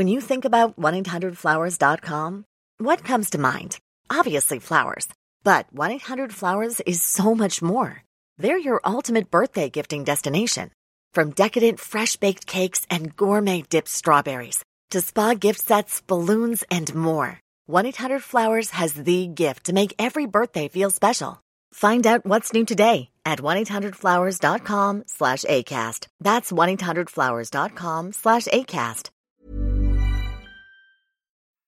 When you think about 1-800-Flowers.com, what comes to mind? Obviously flowers. But 1-800-Flowers is so much more. They're your ultimate birthday gifting destination. From decadent fresh-baked cakes and gourmet dipped strawberries to spa gift sets, balloons, and more. 1-800-Flowers has the gift to make every birthday feel special. Find out what's new today at 1-800-Flowers.com slash ACAST. That's 1-800-Flowers.com slash ACAST.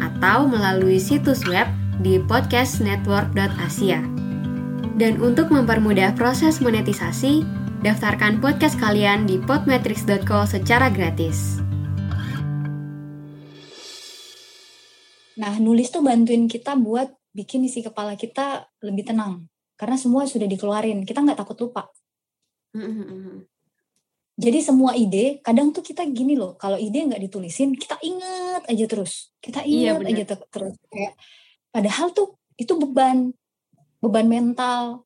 atau melalui situs web di podcastnetwork.asia. Dan untuk mempermudah proses monetisasi, daftarkan podcast kalian di podmetrics.co secara gratis. Nah, nulis tuh bantuin kita buat bikin isi kepala kita lebih tenang. Karena semua sudah dikeluarin, kita nggak takut lupa. Jadi semua ide, kadang tuh kita gini loh, kalau ide nggak ditulisin, kita inget aja terus. Kita Iya, inget bener. aja ter- terus. Kayak, padahal tuh itu beban, beban mental,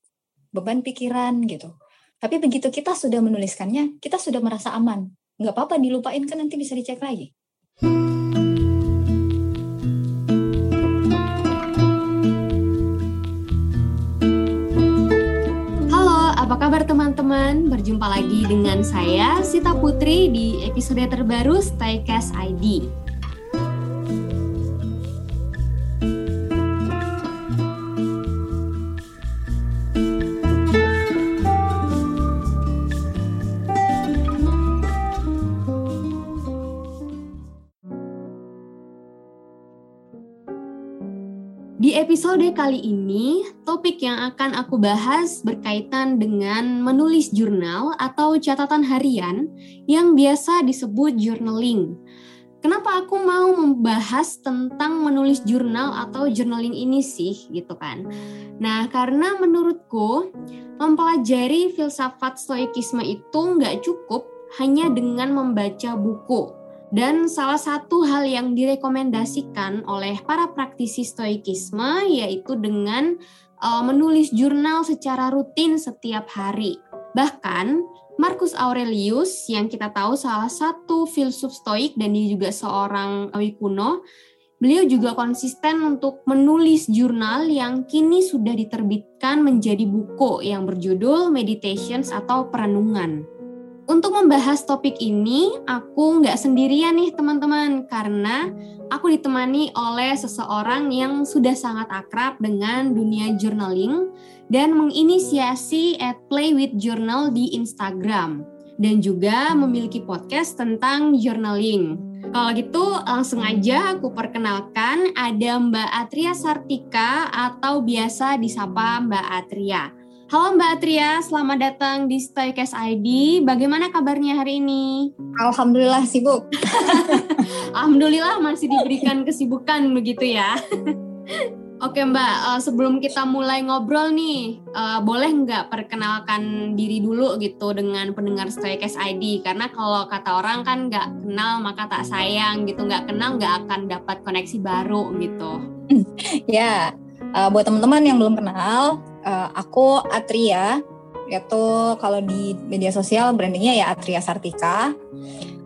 beban pikiran gitu. Tapi begitu kita sudah menuliskannya, kita sudah merasa aman. Nggak apa-apa dilupain kan nanti bisa dicek lagi. Halo, teman-teman? Berjumpa lagi dengan saya Sita Putri di episode terbaru Staycast ID. Episode kali ini, topik yang akan aku bahas berkaitan dengan menulis jurnal atau catatan harian yang biasa disebut journaling. Kenapa aku mau membahas tentang menulis jurnal atau journaling ini sih gitu kan? Nah, karena menurutku mempelajari filsafat stoikisme itu nggak cukup hanya dengan membaca buku. Dan salah satu hal yang direkomendasikan oleh para praktisi stoikisme yaitu dengan uh, menulis jurnal secara rutin setiap hari. Bahkan Marcus Aurelius yang kita tahu salah satu filsuf stoik dan dia juga seorang Awi kuno, beliau juga konsisten untuk menulis jurnal yang kini sudah diterbitkan menjadi buku yang berjudul Meditations atau Perenungan. Untuk membahas topik ini, aku nggak sendirian nih teman-teman, karena aku ditemani oleh seseorang yang sudah sangat akrab dengan dunia journaling dan menginisiasi at Play with Journal di Instagram dan juga memiliki podcast tentang journaling. Kalau gitu langsung aja aku perkenalkan ada Mbak Atria Sartika atau biasa disapa Mbak Atria. Halo Mbak Atria, selamat datang di Stoicast ID. Bagaimana kabarnya hari ini? Alhamdulillah sibuk. Alhamdulillah masih diberikan kesibukan begitu ya. Oke Mbak, eh, sebelum kita mulai ngobrol nih, eh, boleh nggak perkenalkan diri dulu gitu dengan pendengar Stoicast ID? Karena kalau kata orang kan nggak kenal maka tak sayang gitu, nggak kenal nggak akan dapat koneksi baru gitu. Ya, eh, buat teman-teman yang belum kenal, eh, aku Atria. Yaitu kalau di media sosial brandingnya ya Atria Sartika.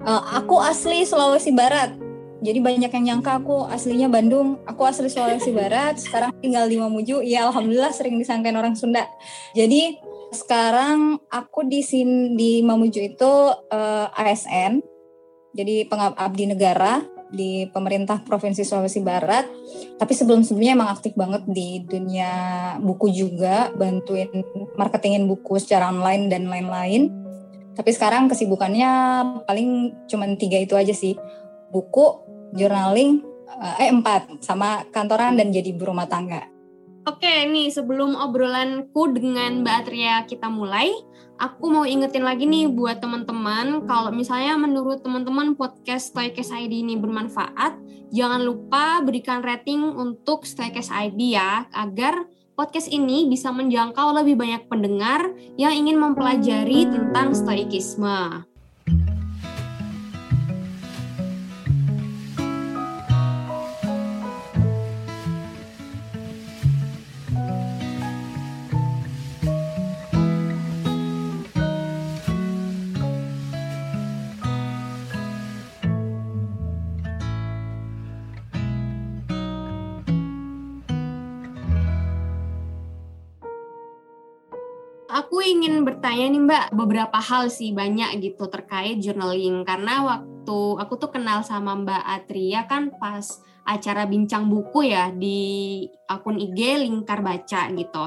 Eh, aku asli Sulawesi Barat. Jadi banyak yang nyangka aku aslinya Bandung. Aku asli Sulawesi Barat. Sekarang tinggal di Mamuju. Ya alhamdulillah sering disangkain orang Sunda. Jadi sekarang aku di sini di Mamuju itu eh, ASN. Jadi pengabdi negara di pemerintah Provinsi Sulawesi Barat. Tapi sebelum-sebelumnya emang aktif banget di dunia buku juga, bantuin marketingin buku secara online dan lain-lain. Tapi sekarang kesibukannya paling cuman tiga itu aja sih. Buku, journaling, eh empat, sama kantoran dan jadi ibu rumah tangga. Oke, nih sebelum obrolanku dengan Mbak Atria kita mulai, aku mau ingetin lagi nih buat teman-teman, kalau misalnya menurut teman-teman podcast Stoikes ID ini bermanfaat, jangan lupa berikan rating untuk Stoikes ID ya, agar podcast ini bisa menjangkau lebih banyak pendengar yang ingin mempelajari tentang stoikisme. Aku ingin bertanya nih Mbak beberapa hal sih banyak gitu terkait journaling. Karena waktu aku tuh kenal sama Mbak Atria kan pas acara bincang buku ya di akun IG Lingkar Baca gitu.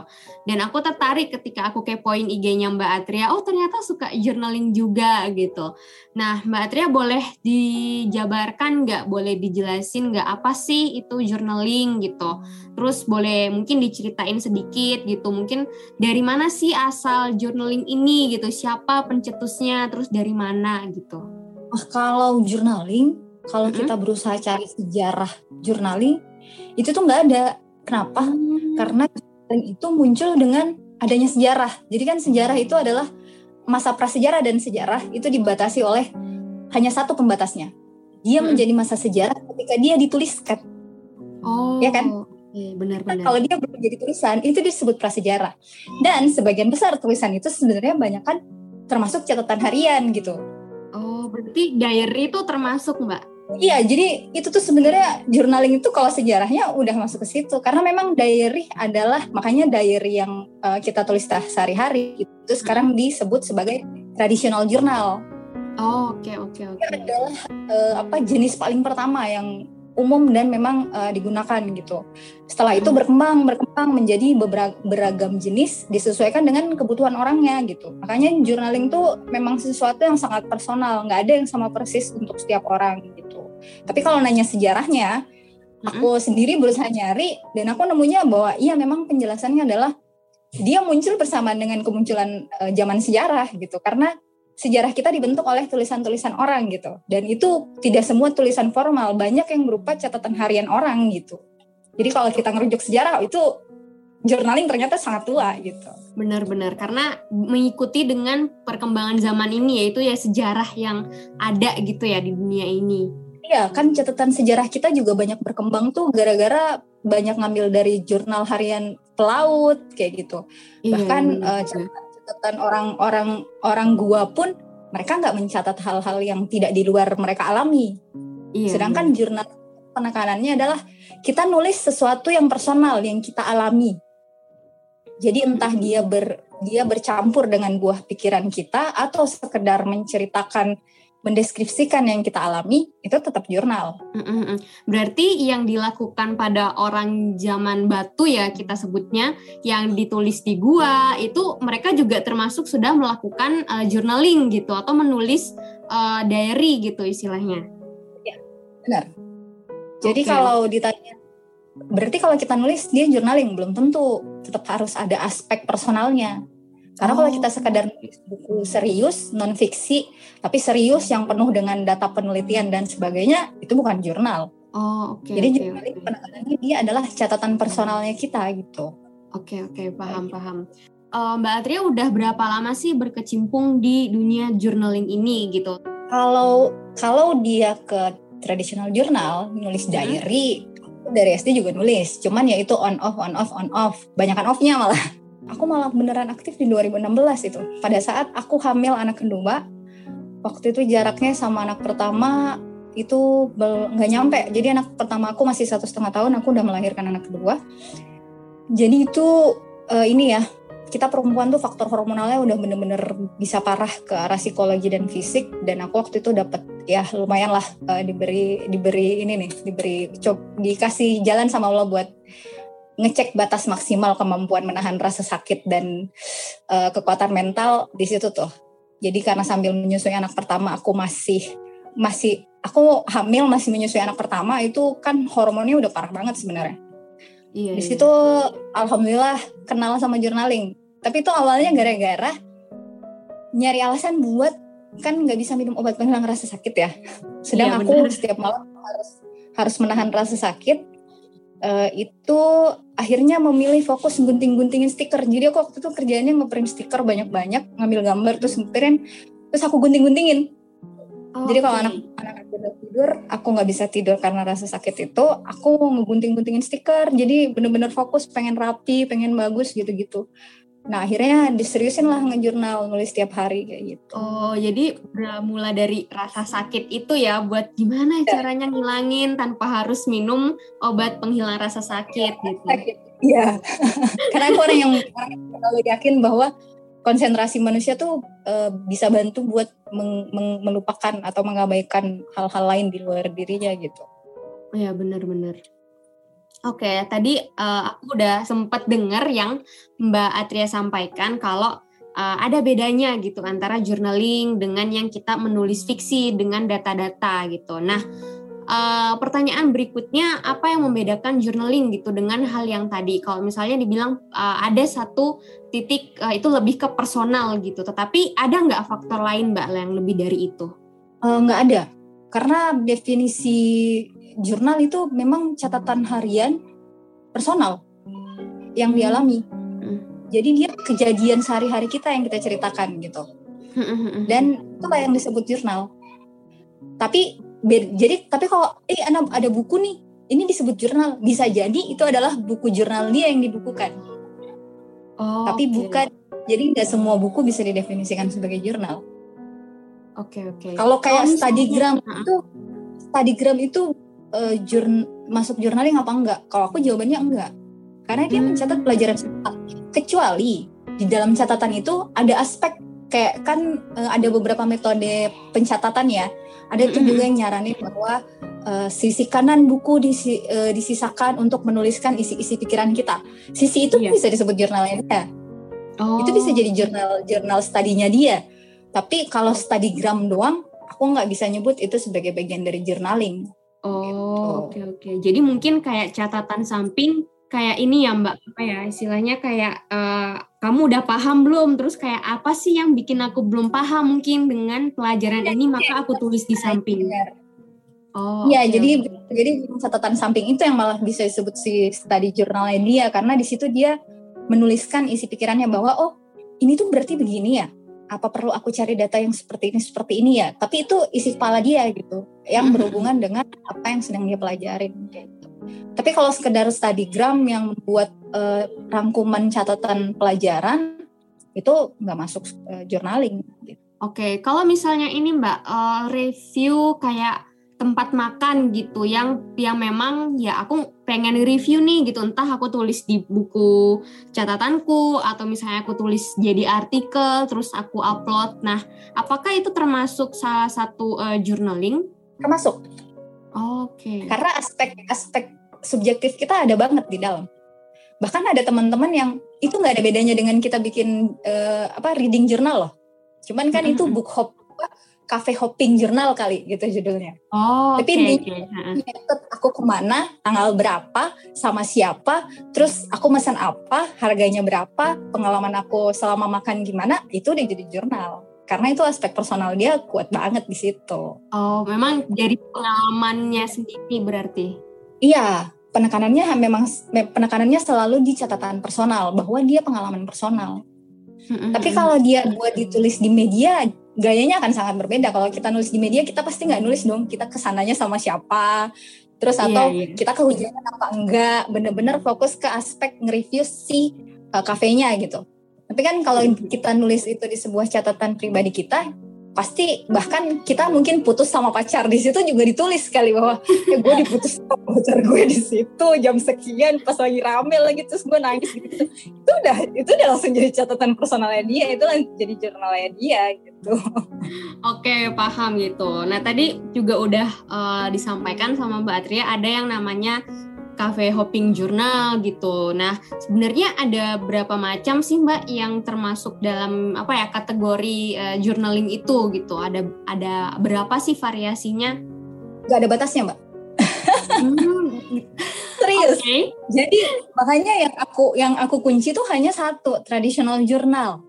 Dan aku tertarik ketika aku kepoin IG-nya Mbak Atria, oh ternyata suka journaling juga gitu. Nah Mbak Atria boleh dijabarkan nggak, boleh dijelasin nggak apa sih itu journaling gitu. Terus boleh mungkin diceritain sedikit gitu, mungkin dari mana sih asal journaling ini gitu, siapa pencetusnya, terus dari mana gitu. Nah, kalau journaling kalau hmm. kita berusaha cari sejarah journaling itu tuh nggak ada kenapa hmm. karena journaling itu muncul dengan adanya sejarah jadi kan sejarah itu adalah masa prasejarah dan sejarah itu dibatasi oleh hanya satu pembatasnya dia hmm. menjadi masa sejarah ketika dia dituliskan oh ya kan benar-benar. Kalau dia belum jadi tulisan, itu disebut prasejarah. Dan sebagian besar tulisan itu sebenarnya banyak kan termasuk catatan harian gitu. Oh, berarti diary itu termasuk, Mbak? Iya, jadi itu tuh sebenarnya journaling itu kalau sejarahnya udah masuk ke situ karena memang diary adalah makanya diary yang uh, kita tulis sehari-hari itu sekarang hmm. disebut sebagai traditional journal. Oh, oke okay, oke okay, oke. Okay. adalah uh, apa jenis paling pertama yang umum dan memang uh, digunakan gitu. Setelah itu hmm. berkembang berkembang menjadi beragam jenis disesuaikan dengan kebutuhan orangnya gitu. Makanya journaling tuh memang sesuatu yang sangat personal, nggak ada yang sama persis untuk setiap orang gitu. Tapi kalau nanya sejarahnya, aku hmm. sendiri berusaha nyari dan aku nemunya bahwa iya memang penjelasannya adalah dia muncul bersamaan dengan kemunculan uh, zaman sejarah gitu karena sejarah kita dibentuk oleh tulisan-tulisan orang gitu. Dan itu tidak semua tulisan formal, banyak yang berupa catatan harian orang gitu. Jadi kalau kita ngerujuk sejarah itu journaling ternyata sangat tua gitu. Benar-benar karena mengikuti dengan perkembangan zaman ini yaitu ya sejarah yang ada gitu ya di dunia ini. Iya, kan catatan sejarah kita juga banyak berkembang tuh gara-gara banyak ngambil dari jurnal harian pelaut kayak gitu. Iya, Bahkan uh, catatan catatan orang-orang orang gua pun mereka nggak mencatat hal-hal yang tidak di luar mereka alami. Iya, Sedangkan iya. jurnal penekanannya adalah kita nulis sesuatu yang personal yang kita alami. Jadi entah dia ber dia bercampur dengan buah pikiran kita atau sekedar menceritakan mendeskripsikan yang kita alami itu tetap jurnal. Berarti yang dilakukan pada orang zaman batu ya kita sebutnya yang ditulis di gua itu mereka juga termasuk sudah melakukan uh, journaling gitu atau menulis uh, diary gitu istilahnya. Ya, benar. Jadi okay. kalau ditanya berarti kalau kita nulis dia journaling belum tentu tetap harus ada aspek personalnya. Karena oh. kalau kita sekadar buku serius, non fiksi, tapi serius yang penuh dengan data penelitian dan sebagainya, itu bukan jurnal. Oh, oke. Okay, Jadi okay, jurnal okay. penekanannya dia adalah catatan personalnya kita gitu. Oke, okay, oke, okay, paham, okay. paham. Uh, Mbak Atria udah berapa lama sih berkecimpung di dunia journaling ini gitu? Kalau kalau dia ke traditional journal, nulis hmm. diary, hmm. dari SD juga nulis. Cuman ya itu on off, on off, on off. Banyakan offnya malah aku malah beneran aktif di 2016 itu. Pada saat aku hamil anak kedua, waktu itu jaraknya sama anak pertama itu nggak nyampe. Jadi anak pertama aku masih satu setengah tahun, aku udah melahirkan anak kedua. Jadi itu uh, ini ya, kita perempuan tuh faktor hormonalnya udah bener-bener bisa parah ke arah psikologi dan fisik. Dan aku waktu itu dapat ya lumayan lah uh, diberi diberi ini nih, diberi coba dikasih jalan sama Allah buat ngecek batas maksimal kemampuan menahan rasa sakit dan uh, kekuatan mental di situ tuh. Jadi karena sambil menyusui anak pertama aku masih masih aku hamil masih menyusui anak pertama itu kan hormonnya udah parah banget sebenarnya. Iya, di iya. situ iya. alhamdulillah kenal sama journaling. Tapi itu awalnya gara-gara nyari alasan buat kan nggak bisa minum obat penghilang rasa sakit ya. Sedang iya, aku bener. setiap malam harus harus menahan rasa sakit. Uh, itu akhirnya memilih fokus gunting-guntingin stiker. Jadi aku waktu itu kerjanya ngeprint stiker banyak-banyak, ngambil gambar terus ngeprint, terus aku gunting-guntingin. Oh, Jadi kalau anak anak udah tidur, aku nggak bisa tidur karena rasa sakit itu, aku ngegunting-guntingin stiker. Jadi bener-bener fokus, pengen rapi, pengen bagus gitu-gitu. Nah akhirnya diseriusin lah ngejurnal nulis setiap hari kayak gitu. Oh jadi mulai dari rasa sakit itu ya buat gimana ya. caranya ngilangin tanpa harus minum obat penghilang rasa sakit ya, gitu. Iya. Karena aku orang yang selalu yakin bahwa konsentrasi manusia tuh e, bisa bantu buat meng, meng, melupakan atau mengabaikan hal-hal lain di luar dirinya gitu. Iya benar-benar. Oke, okay, tadi uh, aku udah sempat dengar yang Mbak Atria sampaikan kalau uh, ada bedanya gitu antara journaling dengan yang kita menulis fiksi dengan data-data gitu. Nah, uh, pertanyaan berikutnya apa yang membedakan journaling gitu dengan hal yang tadi? Kalau misalnya dibilang uh, ada satu titik uh, itu lebih ke personal gitu, tetapi ada nggak faktor lain Mbak yang lebih dari itu? Nggak ada, karena definisi jurnal itu memang catatan harian personal yang dialami. Hmm. Jadi dia kejadian sehari-hari kita yang kita ceritakan gitu. Dan itulah yang disebut jurnal. Tapi jadi tapi kalau eh ada, ada buku nih, ini disebut jurnal. Bisa jadi itu adalah buku jurnal dia yang dibukukan. Oh, tapi okay. bukan jadi nggak semua buku bisa didefinisikan sebagai jurnal. Oke okay, oke. Okay. Kalau kayak oh, studygram itu studygram itu uh, jurn masuk journaling apa enggak? Kalau aku jawabannya enggak. Karena dia mencatat hmm. pelajaran kecuali di dalam catatan itu ada aspek kayak kan uh, ada beberapa metode pencatatan ya. Ada itu juga yang nyaranin bahwa uh, sisi kanan buku disi, uh, disisakan untuk menuliskan isi-isi pikiran kita. Sisi itu yeah. bisa disebut jurnalnya dia. Oh. Itu bisa jadi jurnal jurnal studinya dia. Tapi kalau studygram doang, aku nggak bisa nyebut itu sebagai bagian dari journaling. Oh, gitu. oke okay, oke. Okay. Jadi mungkin kayak catatan samping kayak ini ya Mbak, apa ya istilahnya kayak uh, kamu udah paham belum? Terus kayak apa sih yang bikin aku belum paham mungkin dengan pelajaran ini maka aku tulis di samping. Oh, ya, okay, jadi okay. jadi catatan samping itu yang malah bisa disebut si study journalnya dia karena di situ dia menuliskan isi pikirannya bahwa oh ini tuh berarti begini ya apa perlu aku cari data yang seperti ini seperti ini ya tapi itu isi kepala dia gitu yang mm-hmm. berhubungan dengan apa yang sedang dia pelajarin gitu. tapi kalau sekedar studygram yang membuat uh, rangkuman catatan pelajaran itu nggak masuk uh, journaling gitu. oke okay. kalau misalnya ini mbak uh, review kayak tempat makan gitu yang yang memang ya aku pengen review nih gitu. Entah aku tulis di buku catatanku atau misalnya aku tulis jadi artikel terus aku upload. Nah apakah itu termasuk salah satu uh, journaling? Termasuk. Oke. Okay. karena aspek-aspek subjektif kita ada banget di dalam. Bahkan ada teman-teman yang itu nggak ada bedanya dengan kita bikin uh, apa reading journal loh. Cuman kan mm -hmm. itu book hop cafe hopping jurnal kali gitu judulnya. Oh, Tapi okay, di okay. aku ke mana, tanggal berapa, sama siapa, terus aku pesan apa, harganya berapa, pengalaman aku selama makan gimana, itu udah jadi jurnal. Karena itu aspek personal dia kuat banget di situ. Oh, memang dari pengalamannya sendiri berarti? Iya, penekanannya memang penekanannya selalu di catatan personal bahwa dia pengalaman personal. Mm-hmm. Tapi kalau dia buat ditulis di media, gayanya akan sangat berbeda. Kalau kita nulis di media, kita pasti nggak nulis dong. Kita ke sananya sama siapa, terus iya, atau yeah, yeah. kita kehujanan apa enggak. Bener-bener fokus ke aspek nge-review si uh, kafenya gitu. Tapi kan kalau kita nulis itu di sebuah catatan pribadi kita, pasti bahkan kita mungkin putus sama pacar di situ juga ditulis sekali bahwa ya gue diputus sama pacar gue di situ jam sekian pas lagi rame lagi terus gue nangis gitu itu udah itu udah langsung jadi catatan personalnya dia itu langsung jadi jurnalnya dia gitu oke paham gitu nah tadi juga udah uh, disampaikan sama Mbak Atria ada yang namanya cafe hopping journal gitu. Nah, sebenarnya ada berapa macam sih Mbak yang termasuk dalam apa ya kategori uh, journaling itu gitu? Ada ada berapa sih variasinya? Gak ada batasnya Mbak. hmm. Serius. Serius. Okay. Jadi makanya yang aku yang aku kunci tuh hanya satu, traditional journal.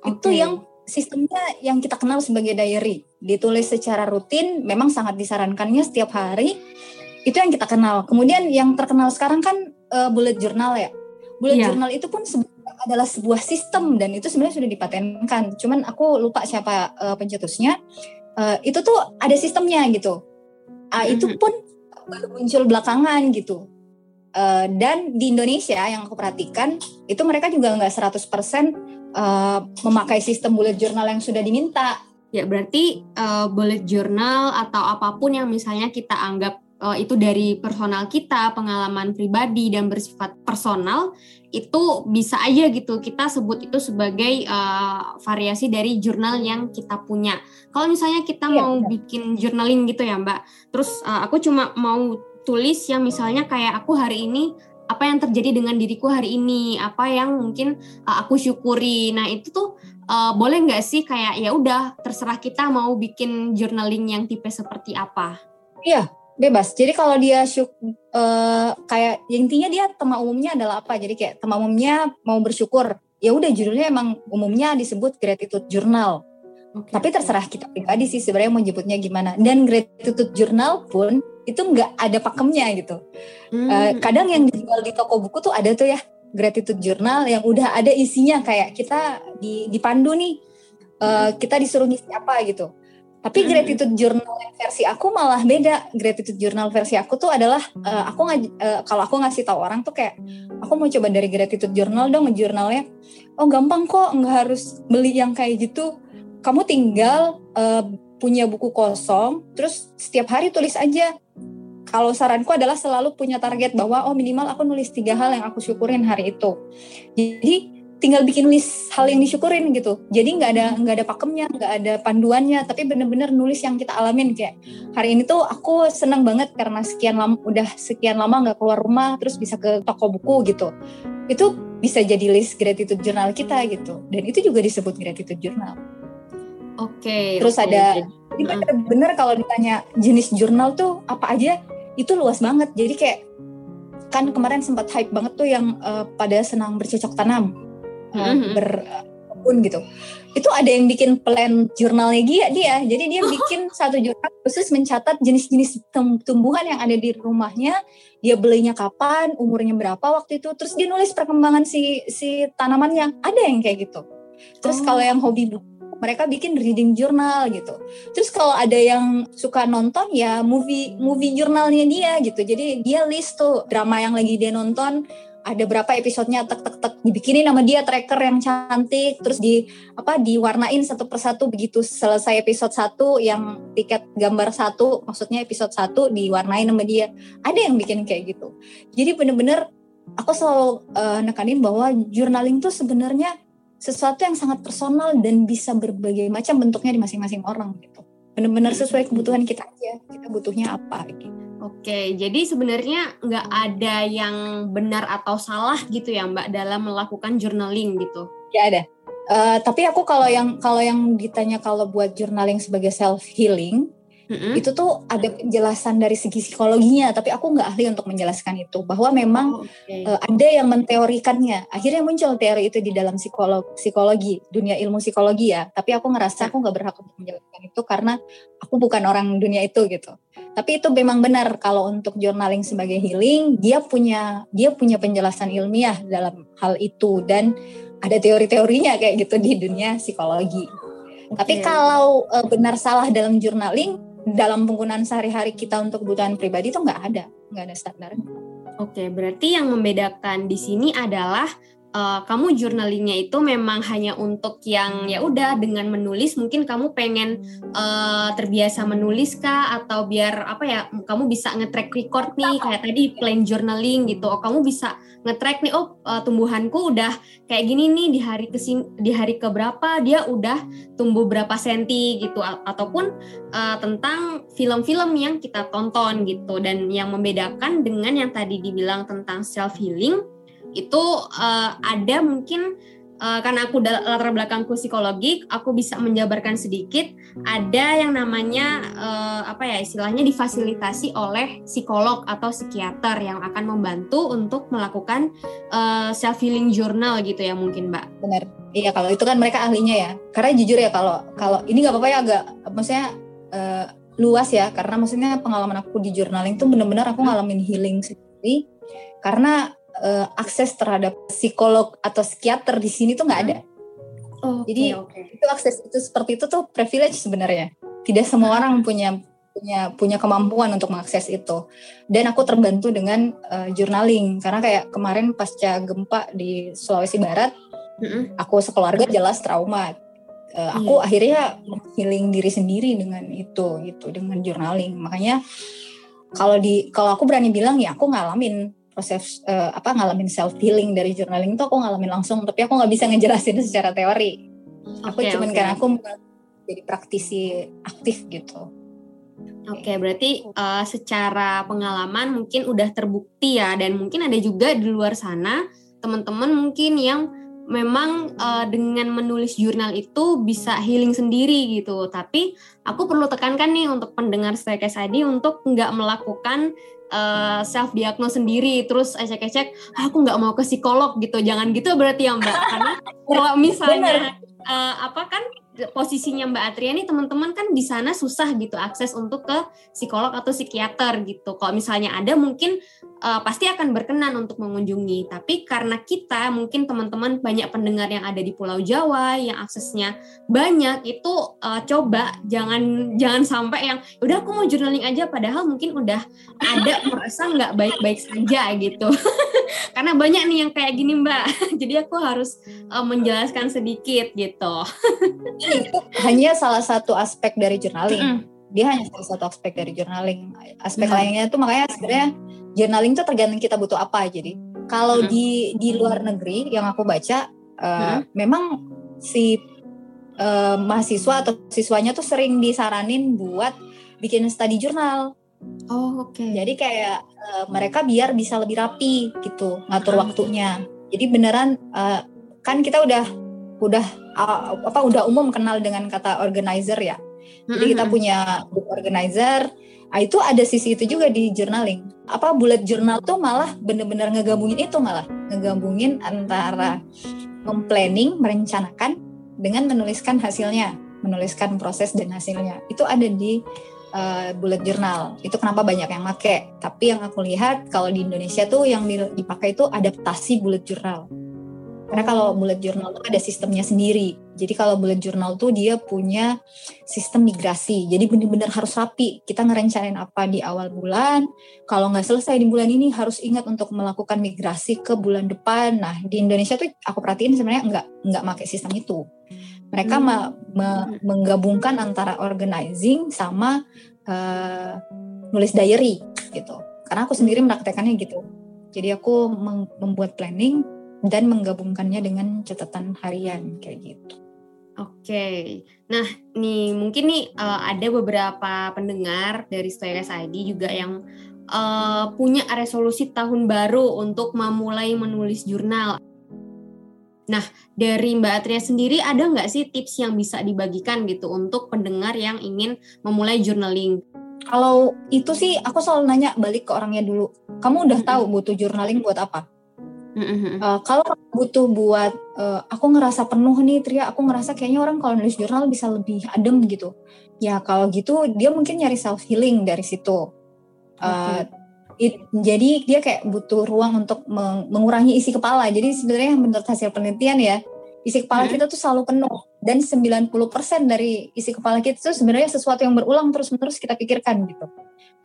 Okay. Itu yang sistemnya yang kita kenal sebagai diary. Ditulis secara rutin, memang sangat disarankannya setiap hari. Itu yang kita kenal. Kemudian yang terkenal sekarang kan uh, bullet journal ya. Bullet yeah. journal itu pun adalah sebuah sistem dan itu sebenarnya sudah dipatenkan. Cuman aku lupa siapa uh, pencetusnya. Uh, itu tuh ada sistemnya gitu. Uh, itu pun baru muncul belakangan gitu. Uh, dan di Indonesia yang aku perhatikan itu mereka juga nggak 100% uh, memakai sistem bullet journal yang sudah diminta. Ya berarti uh, bullet journal atau apa pun yang misalnya kita anggap uh, itu dari personal kita, pengalaman pribadi dan bersifat personal, itu bisa aja gitu kita sebut itu sebagai uh, variasi dari jurnal yang kita punya. Kalau misalnya kita ya, mau ya. bikin journaling gitu ya Mbak, terus uh, aku cuma mau tulis yang misalnya kayak aku hari ini apa yang terjadi dengan diriku hari ini, apa yang mungkin uh, aku syukuri. Nah itu tuh uh, boleh nggak sih kayak ya udah terserah kita mau bikin journaling yang tipe seperti apa? Iya, bebas. Jadi kalau dia syuk, uh, kayak ya intinya dia tema umumnya adalah apa? Jadi kayak tema umumnya mau bersyukur. Ya udah judulnya emang umumnya disebut gratitude journal. Okay. Tapi terserah kita pribadi sih sebenarnya mau nyebutnya gimana. Dan gratitude journal pun itu nggak ada pakemnya gitu. Hmm. Uh, kadang yang dijual di toko buku tuh ada tuh ya gratitude journal yang udah ada isinya kayak kita di dipandu nih. Uh, kita disuruh ngisi apa gitu tapi hmm. gratitude journal versi aku malah beda. Gratitude journal versi aku tuh adalah uh, aku uh, kalau aku ngasih tahu orang tuh kayak aku mau coba dari gratitude journal dong jurnalnya. Oh gampang kok nggak harus beli yang kayak gitu. Kamu tinggal uh, punya buku kosong, terus setiap hari tulis aja. Kalau saranku adalah selalu punya target bahwa oh minimal aku nulis tiga hal yang aku syukurin hari itu. Jadi tinggal bikin list hal yang disyukurin gitu jadi nggak ada nggak ada pakemnya nggak ada panduannya tapi bener-bener nulis yang kita alamin kayak hari ini tuh aku senang banget karena sekian lama udah sekian lama nggak keluar rumah terus bisa ke toko buku gitu itu bisa jadi list gratitude journal kita gitu dan itu juga disebut gratitude journal oke okay, terus okay. ada ini bener-bener kalau ditanya jenis jurnal tuh apa aja itu luas banget. Jadi kayak kan kemarin sempat hype banget tuh yang uh, pada senang bercocok tanam. Mm-hmm. berkebun gitu. Itu ada yang bikin plan jurnalnya dia dia. Jadi dia bikin satu jurnal khusus mencatat jenis-jenis tumbuhan yang ada di rumahnya. Dia belinya kapan umurnya berapa waktu itu. Terus dia nulis perkembangan si si tanamannya ada yang kayak gitu. Terus oh. kalau yang hobi buku mereka bikin reading journal gitu. Terus kalau ada yang suka nonton ya movie movie jurnalnya dia gitu. Jadi dia list tuh drama yang lagi dia nonton. Ada berapa episodenya tek tek tek. Dibikinin nama dia tracker yang cantik. Terus di apa diwarnain satu persatu. Begitu selesai episode satu yang tiket gambar satu maksudnya episode satu diwarnain nama dia. Ada yang bikin kayak gitu. Jadi bener-bener aku selalu uh, nekanin bahwa journaling tuh sebenarnya sesuatu yang sangat personal dan bisa berbagai macam bentuknya di masing-masing orang gitu bener-bener sesuai kebutuhan kita aja kita butuhnya apa gitu Oke, jadi sebenarnya nggak ada yang benar atau salah gitu ya Mbak dalam melakukan journaling gitu? Ya ada. Uh, tapi aku kalau yang kalau yang ditanya kalau buat journaling sebagai self healing, mm-hmm. itu tuh ada penjelasan dari segi psikologinya. Tapi aku nggak ahli untuk menjelaskan itu. Bahwa memang oh, okay. uh, eh, ada yang menteorikannya. Akhirnya muncul teori itu di dalam psikolog psikologi, dunia ilmu psikologi ya. Tapi aku ngerasa aku nggak berhak untuk menjelaskan itu karena aku bukan orang dunia itu gitu. Tapi itu memang benar kalau untuk journaling sebagai healing, dia punya dia punya penjelasan ilmiah dalam hal itu dan ada teori-teorinya kayak gitu di dunia psikologi. Okay. Tapi kalau uh, benar salah dalam journaling, dalam penggunaan sehari-hari kita untuk kebutuhan pribadi itu nggak ada, nggak ada standarnya. Oke, berarti yang membedakan di sini adalah uh, kamu jurnalingnya itu memang hanya untuk yang ya udah dengan menulis mungkin kamu pengen uh, terbiasa menulis kah? Atau biar apa ya kamu bisa nge-track record nih kayak tadi plan journaling gitu. Oh kamu bisa nge-track nih oh uh, tumbuhanku udah kayak gini nih di hari ke di hari ke berapa dia udah tumbuh berapa senti gitu. Ataupun uh, tentang film-film yang kita tonton gitu. Dan yang membedakan dengan yang tadi dibilang tentang self healing itu uh, ada mungkin uh, karena aku latar belakangku psikologi, aku bisa menjabarkan sedikit. Ada yang namanya uh, apa ya istilahnya difasilitasi oleh psikolog atau psikiater yang akan membantu untuk melakukan uh, self healing journal gitu ya mungkin Mbak. Benar. Iya kalau itu kan mereka ahlinya ya. Karena jujur ya kalau kalau ini nggak apa-apa ya agak maksudnya uh, luas ya karena maksudnya pengalaman aku di journaling tuh benar-benar aku ngalamin healing sendiri karena uh, akses terhadap psikolog atau psikiater di sini tuh nggak ada. Oh, Jadi okay. itu akses itu seperti itu tuh privilege sebenarnya. Tidak semua orang punya punya punya kemampuan untuk mengakses itu. Dan aku terbantu dengan uh, journaling karena kayak kemarin pasca gempa di Sulawesi Barat, mm-hmm. aku sekeluarga jelas trauma. Uh, aku yeah. akhirnya healing diri sendiri dengan itu gitu dengan journaling. Makanya kalau di kalau aku berani bilang ya aku ngalamin proses uh, apa ngalamin self healing dari journaling itu aku ngalamin langsung tapi aku nggak bisa ngejelasin secara teori aku okay, cuman okay. karena aku jadi praktisi aktif gitu Oke, okay, berarti uh, secara pengalaman mungkin udah terbukti ya, dan mungkin ada juga di luar sana teman-teman mungkin yang memang uh, dengan menulis jurnal itu bisa healing sendiri gitu. Tapi aku perlu tekankan nih untuk pendengar saya tadi untuk nggak melakukan uh, eh, self diagnose sendiri terus ecek-ecek ah, aku nggak mau ke psikolog gitu. Jangan gitu berarti ya mbak. Karena kalau misalnya uh, apa kan posisinya Mbak Atria nih teman-teman kan di sana susah gitu akses untuk ke psikolog atau psikiater gitu. Kalau misalnya ada mungkin uh, pasti akan berkenan untuk mengunjungi. Tapi karena kita mungkin teman-teman banyak pendengar yang ada di Pulau Jawa yang aksesnya banyak itu uh, coba jangan jangan sampai yang udah aku mau journaling aja padahal mungkin udah ada merasa nggak baik-baik saja gitu. karena banyak nih yang kayak gini Mbak. Jadi aku harus uh, menjelaskan sedikit gitu. itu hanya salah satu aspek dari journaling. Mm. Dia hanya salah satu aspek dari journaling. Aspek mm. lainnya itu makanya sebenarnya journaling itu tergantung kita butuh apa. Jadi kalau mm. di di luar negeri yang aku baca uh, mm. memang si uh, mahasiswa atau siswanya tuh sering disaranin buat bikin study jurnal. Oh oke. Okay. Jadi kayak uh, mereka biar bisa lebih rapi gitu ngatur waktunya. Jadi beneran uh, kan kita udah udah uh, apa udah umum kenal dengan kata organizer ya. Jadi kita punya book organizer. Nah, itu ada sisi itu juga di journaling. Apa bullet journal tuh malah bener-bener ngegabungin itu malah ngegabungin antara memplanning, merencanakan dengan menuliskan hasilnya, menuliskan proses dan hasilnya. Itu ada di uh, bullet journal. Itu kenapa banyak yang make. Tapi yang aku lihat kalau di Indonesia tuh yang dipakai itu adaptasi bullet journal. Karena kalau bullet journal itu ada sistemnya sendiri. Jadi kalau bullet journal tuh dia punya sistem migrasi. Jadi benar-benar harus rapi. Kita ngerencanain apa di awal bulan. Kalau nggak selesai di bulan ini harus ingat untuk melakukan migrasi ke bulan depan. Nah di Indonesia tuh aku perhatiin sebenarnya nggak nggak pakai sistem itu. Mereka hmm. me, me, menggabungkan antara organizing sama uh, nulis diary gitu. Karena aku sendiri mempraktekannya gitu. Jadi aku membuat planning dan menggabungkannya dengan catatan harian kayak gitu. Oke, nah nih mungkin nih uh, ada beberapa pendengar dari Stories ID juga yang uh, punya resolusi tahun baru untuk memulai menulis jurnal. Nah, dari Mbak Atria sendiri ada nggak sih tips yang bisa dibagikan gitu untuk pendengar yang ingin memulai journaling? Kalau itu sih aku selalu nanya balik ke orangnya dulu. Kamu udah tahu butuh journaling buat apa? Mm-hmm. Uh, kalau butuh buat uh, aku ngerasa penuh nih Tria, aku ngerasa kayaknya orang kalau nulis jurnal bisa lebih adem gitu. Ya kalau gitu dia mungkin nyari self healing dari situ. Uh, it, jadi dia kayak butuh ruang untuk meng, mengurangi isi kepala. Jadi sebenarnya menurut hasil penelitian ya, isi kepala mm-hmm. kita tuh selalu penuh dan 90% dari isi kepala kita tuh sebenarnya sesuatu yang berulang terus-menerus kita pikirkan gitu.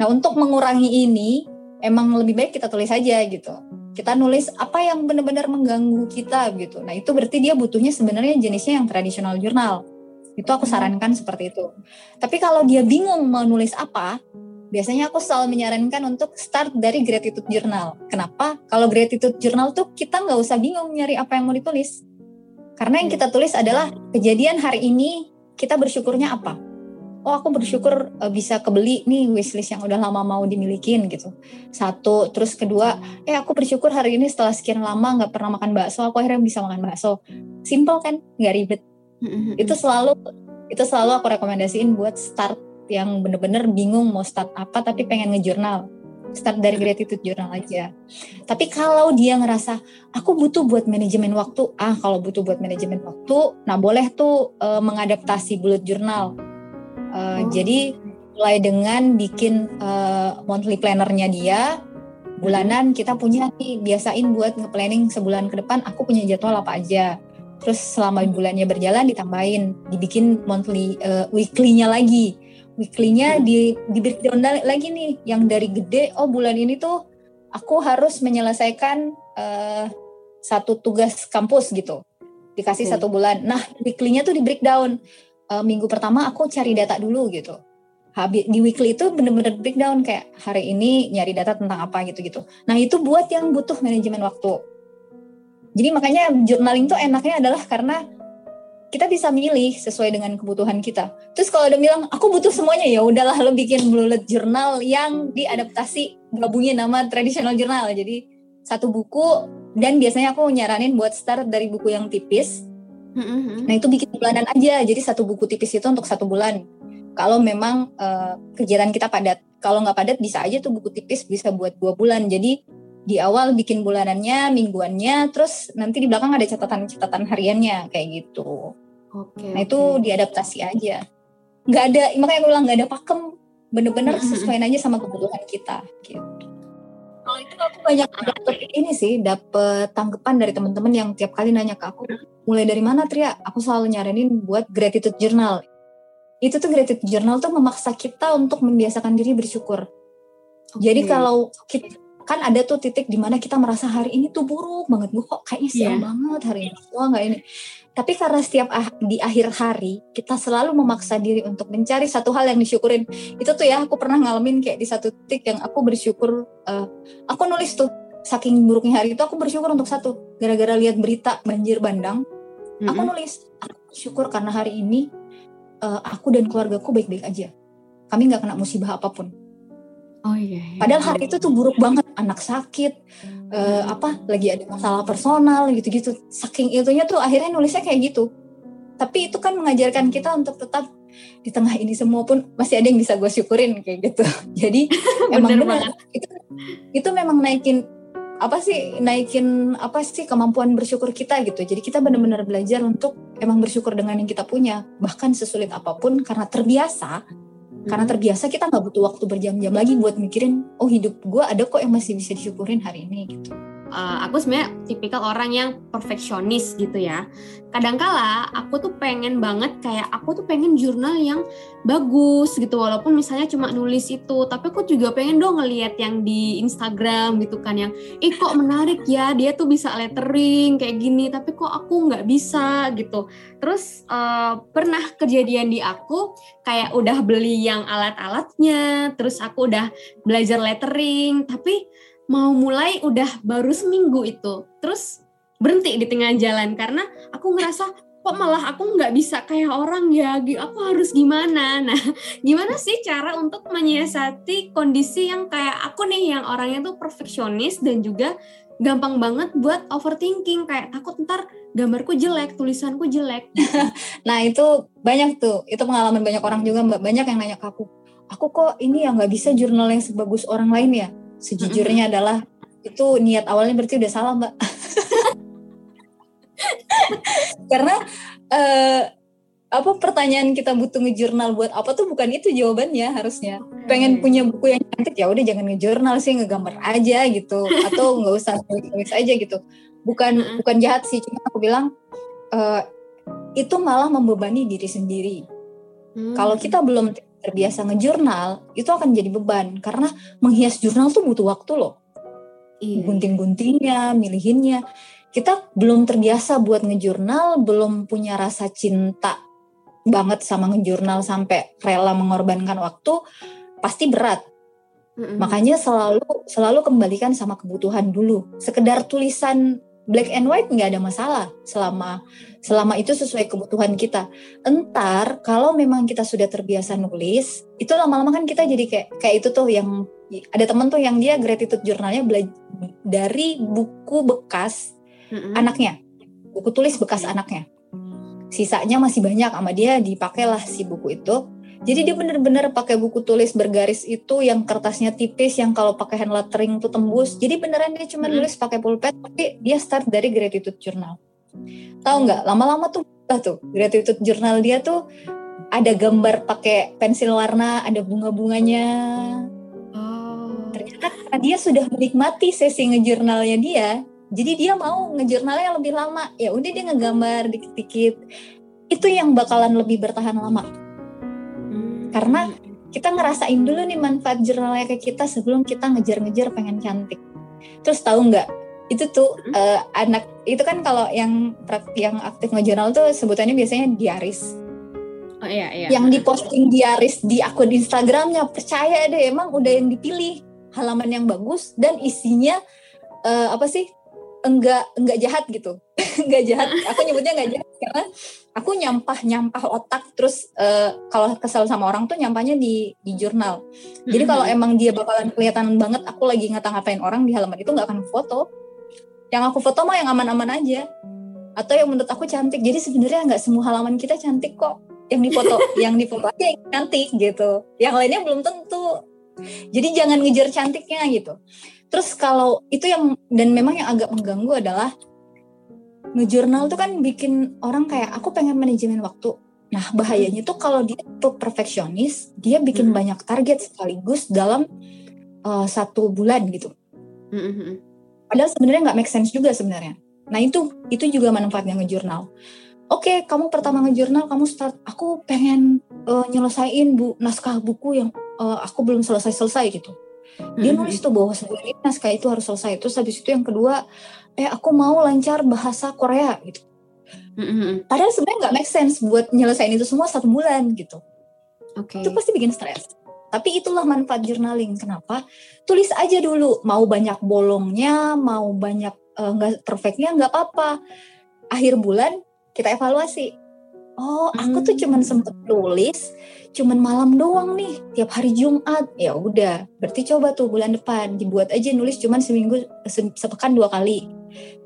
Nah, untuk mengurangi ini emang lebih baik kita tulis aja gitu kita nulis apa yang benar-benar mengganggu kita gitu. Nah itu berarti dia butuhnya sebenarnya jenisnya yang tradisional jurnal. Itu aku hmm. sarankan seperti itu. Tapi kalau dia bingung mau nulis apa, biasanya aku selalu menyarankan untuk start dari gratitude journal. Kenapa? Kalau gratitude journal tuh kita nggak usah bingung nyari apa yang mau ditulis. Karena yang kita tulis adalah kejadian hari ini kita bersyukurnya apa. oh aku bersyukur uh, bisa kebeli nih wishlist yang udah lama mau dimilikin gitu satu terus kedua eh aku bersyukur hari ini setelah sekian lama nggak pernah makan bakso aku akhirnya bisa makan bakso simple kan nggak ribet itu selalu itu selalu aku rekomendasiin buat start yang bener-bener bingung mau start apa tapi pengen ngejurnal start dari gratitude journal aja. Tapi kalau dia ngerasa aku butuh buat manajemen waktu, ah kalau butuh buat manajemen waktu, nah boleh tuh uh, mengadaptasi bullet journal. Uh, oh. Jadi mulai dengan bikin uh, monthly plannernya dia, bulanan kita punya nih biasain buat nge-planning sebulan ke depan aku punya jadwal apa aja. Terus selama bulannya berjalan ditambahin, dibikin monthly uh, weekly-nya lagi weekly-nya di di breakdown lagi nih yang dari gede oh bulan ini tuh aku harus menyelesaikan uh, satu tugas kampus gitu. Dikasih hmm. satu bulan. Nah weekly-nya tuh di breakdown. Uh, minggu pertama aku cari data dulu gitu. Habis di weekly itu bener-bener breakdown kayak hari ini nyari data tentang apa gitu-gitu nah itu buat yang butuh manajemen waktu. Jadi makanya journaling tuh enaknya adalah karena kita bisa milih sesuai dengan kebutuhan kita. Terus kalau udah bilang aku butuh semuanya ya udahlah lo bikin bullet journal yang diadaptasi gabungin nama traditional journal. Jadi satu buku dan biasanya aku nyaranin buat start dari buku yang tipis. Mm-hmm. Nah itu bikin bulanan aja. Jadi satu buku tipis itu untuk satu bulan. Kalau memang uh, kegiatan kita padat. Kalau nggak padat bisa aja tuh buku tipis bisa buat dua bulan. Jadi di awal bikin bulanannya, mingguannya, terus nanti di belakang ada catatan-catatan hariannya kayak gitu. Oke. nah itu diadaptasi aja. Nggak ada, makanya aku bilang nggak ada pakem. Bener-bener sesuai aja sama kebutuhan kita. Gitu. Kalau itu aku banyak dapet ini sih, dapet tanggapan dari teman-teman yang tiap kali nanya ke aku, mulai dari mana Tria? Aku selalu nyaranin buat gratitude journal. Itu tuh gratitude journal tuh memaksa kita untuk membiasakan diri bersyukur. Okay. Jadi kalau kita, kan ada tuh titik di mana kita merasa hari ini tuh buruk banget gue kok kayaknya sial yeah. banget hari ini gue nggak ini tapi karena setiap ah, di akhir hari kita selalu memaksa diri untuk mencari satu hal yang disyukurin. Itu tuh ya aku pernah ngalamin kayak di satu titik yang aku bersyukur uh, aku nulis tuh saking buruknya hari itu aku bersyukur untuk satu gara-gara lihat berita banjir bandang. Mm-hmm. Aku nulis aku bersyukur karena hari ini uh, aku dan keluargaku baik-baik aja. Kami nggak kena musibah apa pun. Oh iya. iya. Padahal hari itu tuh buruk banget, anak sakit, uh, apa lagi ada masalah personal gitu-gitu. Saking itunya tuh akhirnya nulisnya kayak gitu. Tapi itu kan mengajarkan kita untuk tetap di tengah ini semua pun masih ada yang bisa gue syukurin kayak gitu. Jadi emang benar itu itu memang naikin apa sih naikin apa sih kemampuan bersyukur kita gitu. Jadi kita benar-benar belajar untuk emang bersyukur dengan yang kita punya, bahkan sesulit apa pun karena terbiasa karena terbiasa kita nggak butuh waktu berjam-jam lagi buat mikirin oh hidup gue ada kok yang masih bisa disyukurin hari ini gitu uh, aku sebenarnya tipikal orang yang perfeksionis gitu ya. Kadangkala aku tuh pengen banget kayak aku tuh pengen jurnal yang bagus gitu walaupun misalnya cuma nulis itu, tapi aku juga pengen dong ngeliat yang di Instagram gitu kan yang ih kok menarik ya dia tuh bisa lettering kayak gini, tapi kok aku nggak bisa gitu. Terus uh, pernah kejadian di aku kayak udah beli yang alat-alatnya, terus aku udah belajar lettering, tapi mau mulai udah baru seminggu itu terus berhenti di tengah jalan karena aku ngerasa kok malah aku nggak bisa kayak orang ya? Aku harus gimana? Nah gimana sih cara untuk menyiasati kondisi yang kayak aku nih yang orangnya tuh perfeksionis dan juga gampang banget buat overthinking kayak takut ntar gambarku jelek tulisanku jelek. Nah itu banyak tuh. Itu pengalaman banyak orang juga mbak. Banyak yang nanya ke aku aku kok ini ya nggak bisa jurnal yang sebagus orang lain ya sejujurnya adalah itu niat awalnya berarti udah salah mbak. Karena uh, apa pertanyaan kita butuh ngejurnal buat apa tuh bukan itu jawabannya harusnya. Pengen punya buku yang cantik ya udah jangan ngejurnal sih ngegambar aja gitu. Atau nggak usah nulis aja gitu. Bukan bukan jahat sih cuma aku bilang uh, itu malah membebani diri sendiri. Hmm. kalau kita belum terbiasa ngejurnal itu akan jadi beban. Karena menghias jurnal tuh butuh waktu loh. Iya. gunting-guntingnya milihinnya. Kita belum terbiasa buat ngejurnal belum punya rasa cinta banget sama ngejurnal sampai rela mengorbankan waktu pasti berat. Mm-hmm. makanya selalu selalu kembalikan sama kebutuhan dulu. Sekedar tulisan black and white nggak ada masalah selama selama itu sesuai kebutuhan kita. Entar kalau memang kita sudah terbiasa nulis, itu lama-lama kan kita jadi kayak kayak itu tuh yang ada temen tuh yang dia gratitude jurnalnya dari buku bekas mm-hmm. anaknya, buku tulis bekas anaknya. Sisanya masih banyak sama dia dipakailah si buku itu jadi dia bener-bener pakai buku tulis bergaris itu yang kertasnya tipis yang kalau pakai hand lettering tuh tembus. Jadi beneran dia cuma hmm. nulis pakai pulpen tapi dia start dari gratitude journal. Tahu nggak? Lama-lama tuh tuh gratitude journal dia tuh ada gambar pakai pensil warna, ada bunga-bunganya. Oh. Ternyata karena dia sudah menikmati sesi ngejurnalnya dia, jadi dia mau ngejurnalnya lebih lama. Ya udah dia ngegambar dikit-dikit. Itu yang bakalan lebih bertahan lama karena kita ngerasain dulu nih manfaat jurnalnya ke kita sebelum kita ngejar-ngejar pengen cantik. Terus tahu nggak itu tuh uh, anak itu kan kalau yang yang aktif ngejurnal tuh sebutannya biasanya diaris. Oh iya iya. Yang diposting diaris di akun Instagramnya percaya deh emang udah yang dipilih. Halaman yang bagus dan isinya uh, apa sih enggak enggak jahat gitu. Enggak jahat. Aku nyebutnya enggak jahat karena aku nyampah nyampah otak terus uh, kalau kesel sama orang tuh nyampahnya di di jurnal. Jadi kalau emang dia bakalan kelihatan banget aku lagi ngata-ngatain orang di halaman itu nggak akan foto. Yang aku foto mah yang aman-aman aja. Atau yang menurut aku cantik. Jadi sebenarnya nggak semua halaman kita cantik kok. Yang difoto yang difoto aja yang cantik gitu. Yang lainnya belum tentu. Jadi jangan ngejar cantiknya gitu Terus kalau itu yang dan memang yang agak mengganggu adalah ngejurnal tuh kan bikin orang kayak aku pengen manajemen waktu. Nah bahayanya tuh kalau dia tuh perfeksionis, dia bikin hmm. banyak target sekaligus dalam uh, satu bulan gitu. Hmm. Padahal sebenarnya nggak make sense juga sebenarnya. Nah itu itu juga manfaatnya ngejurnal. Oke, okay, kamu pertama ngejurnal, kamu start. Aku pengen uh, nyelesain bu naskah buku yang uh, aku belum selesai selesai gitu dia nulis tuh bahwa sebulan ini naskah itu harus selesai. Terus habis itu yang kedua eh aku mau lancar bahasa Korea gitu. Mm-hmm. padahal sebenarnya nggak make sense buat nyelesain itu semua satu bulan gitu. Okay. itu pasti bikin stres. Tapi itulah manfaat journaling. Kenapa? Tulis aja dulu mau banyak bolongnya mau banyak eh, nggak uh, perfectnya nggak apa-apa. Akhir bulan kita evaluasi. Oh aku tuh cuman sempet tulis cuman malam doang nih tiap hari Jumat. Ya udah berarti coba tuh bulan depan dibuat aja nulis cuman seminggu se sepekan dua kali.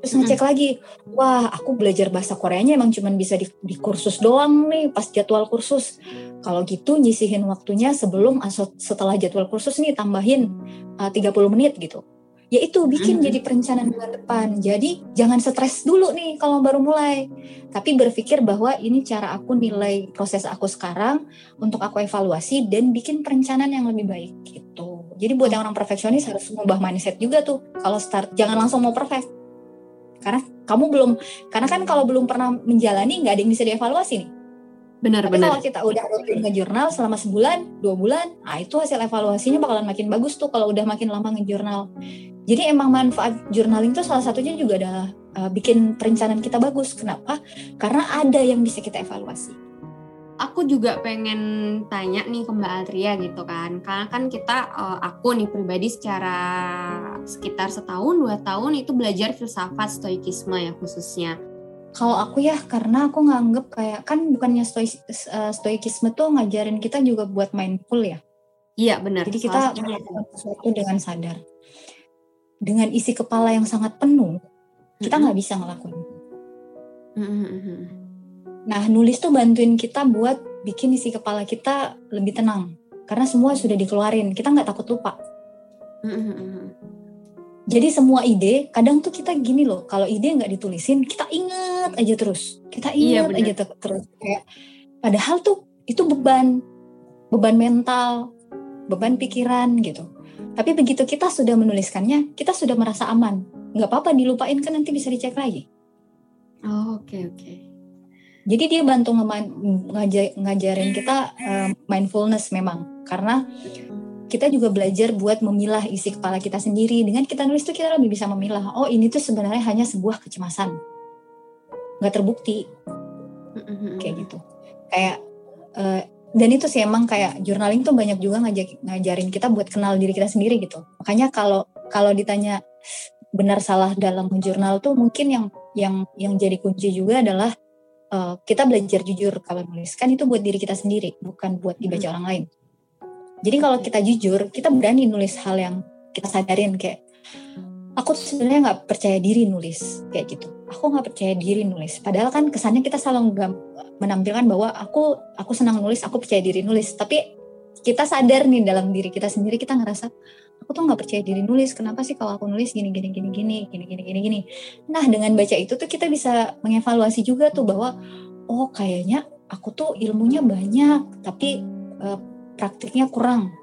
Terus ngecek hmm. lagi wah aku belajar bahasa Koreanya emang cuman bisa di, di kursus doang nih pas jadwal kursus. Kalau gitu nyisihin waktunya sebelum setelah jadwal kursus nih tambahin uh, 30 menit gitu ya itu bikin hmm. jadi perencanaan bulan depan. Jadi jangan stres dulu nih kalau baru mulai, tapi berpikir bahwa ini cara aku nilai proses aku sekarang untuk aku evaluasi dan bikin perencanaan yang lebih baik gitu. Jadi buat yang orang perfeksionis harus mengubah mindset juga tuh. Kalau start jangan langsung mau perfect. Karena kamu belum karena kan kalau belum pernah menjalani nggak ada yang bisa dievaluasi nih. Benar, Tapi benar. kalau kita udah rutin ngejurnal selama sebulan, dua bulan, nah itu hasil evaluasinya bakalan makin bagus tuh kalau udah makin lama ngejurnal. Jadi emang manfaat journaling itu salah satunya juga adalah uh, bikin perencanaan kita bagus. Kenapa? Karena ada yang bisa kita evaluasi. Aku juga pengen tanya nih ke Mbak Altria gitu kan, karena kan kita, uh, aku nih pribadi secara sekitar setahun dua tahun itu belajar filsafat stoikisme ya khususnya. Kalau aku ya karena aku nganggep kayak kan bukannya stoik, uh, stoikisme tuh ngajarin kita juga buat mindful ya. Iya benar. Jadi kita sesuatu dengan sadar dengan isi kepala yang sangat penuh, kita nggak mm -hmm. bisa ngelakuin. Mm -hmm. Nah, nulis tuh bantuin kita buat bikin isi kepala kita lebih tenang, karena semua sudah dikeluarin, kita nggak takut lupa. Mm -hmm. Jadi semua ide, kadang tuh kita gini loh, kalau ide nggak ditulisin, kita inget aja terus, kita iya, inget iya, aja terus. Kayak, padahal tuh itu beban, beban mental, beban pikiran gitu tapi begitu kita sudah menuliskannya, kita sudah merasa aman. Nggak apa-apa dilupain kan nanti bisa dicek lagi. Oh, oke okay, oke. Okay. Jadi dia bantu ngaj ngajarin kita uh, mindfulness memang karena kita juga belajar buat memilah isi kepala kita sendiri. Dengan kita nulis tuh kita lebih bisa memilah. Oh ini tuh sebenarnya hanya sebuah kecemasan, nggak terbukti, kayak gitu. Kayak uh, dan itu sih emang kayak journaling tuh banyak juga ngajak, ngajarin kita buat kenal diri kita sendiri gitu makanya kalau kalau ditanya benar salah dalam jurnal tuh mungkin yang yang yang jadi kunci juga adalah uh, kita belajar jujur kalau nulis kan itu buat diri kita sendiri bukan buat dibaca hmm. orang lain jadi kalau kita jujur kita berani nulis hal yang kita sadarin kayak aku tuh sebenarnya nggak percaya diri nulis kayak gitu. Aku nggak percaya diri nulis. Padahal kan kesannya kita selalu menampilkan bahwa aku aku senang nulis aku percaya diri nulis. Tapi kita sadar nih dalam diri kita sendiri kita ngerasa aku tuh nggak percaya diri nulis kenapa sih kalau aku nulis gini gini gini gini gini gini gini gini? Nah dengan baca itu tuh kita bisa mengevaluasi juga tuh bahwa oh kayaknya aku tuh ilmunya banyak tapi uh, praktiknya kurang.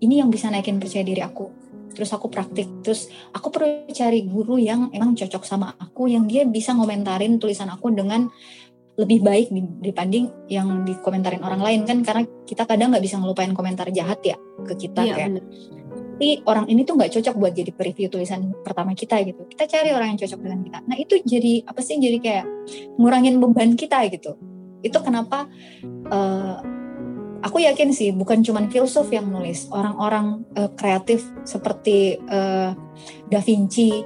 Ini yang bisa naikin percaya diri aku. Terus aku praktik. Terus aku perlu cari guru yang emang cocok sama aku yang dia bisa ngomentarin tulisan aku dengan lebih baik dibanding yang dikomentarin orang lain kan? Karena kita kadang nggak bisa ngelupain komentar jahat ya ke kita iya, kayak tapi orang ini tuh nggak cocok buat jadi preview tulisan pertama kita gitu. Kita cari orang yang cocok dengan kita. Nah itu jadi apa sih jadi kayak ngurangin beban kita gitu. Itu kenapa uh, aku yakin sih bukan cuma filsuf yang nulis orang-orang uh, kreatif seperti uh, Da Vinci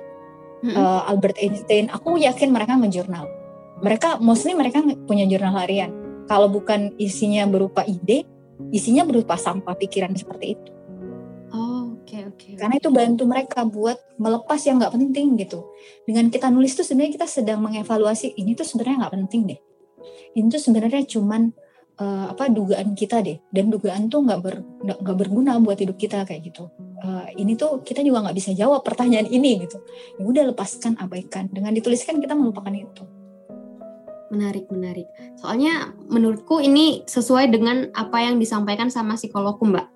uh, Albert Einstein aku yakin mereka ngejurnal mereka mostly mereka punya jurnal harian kalau bukan isinya berupa ide isinya berupa sampah pikiran seperti itu okay, Okay. Karena itu bantu mereka buat melepas yang nggak penting gitu. Dengan kita nulis tuh sebenarnya kita sedang mengevaluasi ini tuh sebenarnya nggak penting deh. Ini tuh sebenarnya cuman uh, apa dugaan kita deh. Dan dugaan tuh nggak ber nggak berguna buat hidup kita kayak gitu. Uh, ini tuh kita juga nggak bisa jawab pertanyaan ini gitu. Ya udah lepaskan abaikan. Dengan dituliskan kita melupakan itu. Menarik, menarik. Soalnya menurutku ini sesuai dengan apa yang disampaikan sama psikologku, Mbak.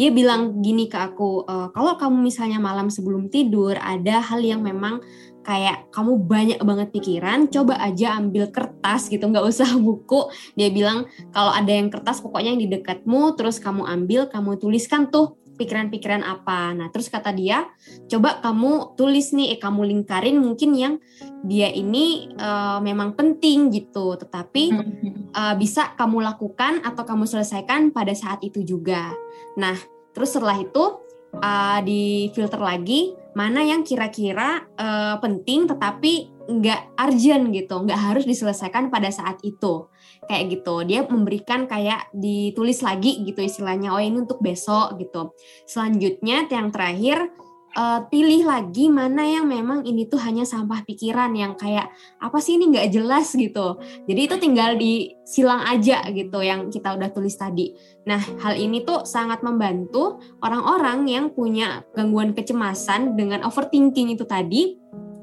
Dia bilang gini ke aku, e, kalau kamu misalnya malam sebelum tidur ada hal yang memang kayak kamu banyak banget pikiran, coba aja ambil kertas gitu, nggak usah buku. Dia bilang kalau ada yang kertas pokoknya yang di dekatmu, terus kamu ambil, kamu tuliskan tuh pikiran-pikiran apa. Nah, terus kata dia, coba kamu tulis nih, eh kamu lingkarin mungkin yang dia ini uh, memang penting gitu, tetapi uh, bisa kamu lakukan atau kamu selesaikan pada saat itu juga. Nah, terus setelah itu uh, di filter lagi mana yang kira-kira uh, penting tetapi nggak urgent gitu, nggak harus diselesaikan pada saat itu. Kayak gitu. Dia memberikan kayak ditulis lagi gitu istilahnya oh ini untuk besok gitu. Selanjutnya yang terakhir uh, pilih lagi mana yang memang ini tuh hanya sampah pikiran yang kayak apa sih ini nggak jelas? gitu. Jadi itu tinggal disilang aja gitu yang kita udah tulis tadi. Nah hal ini tuh sangat membantu orang-orang yang punya gangguan kecemasan dengan overthinking itu tadi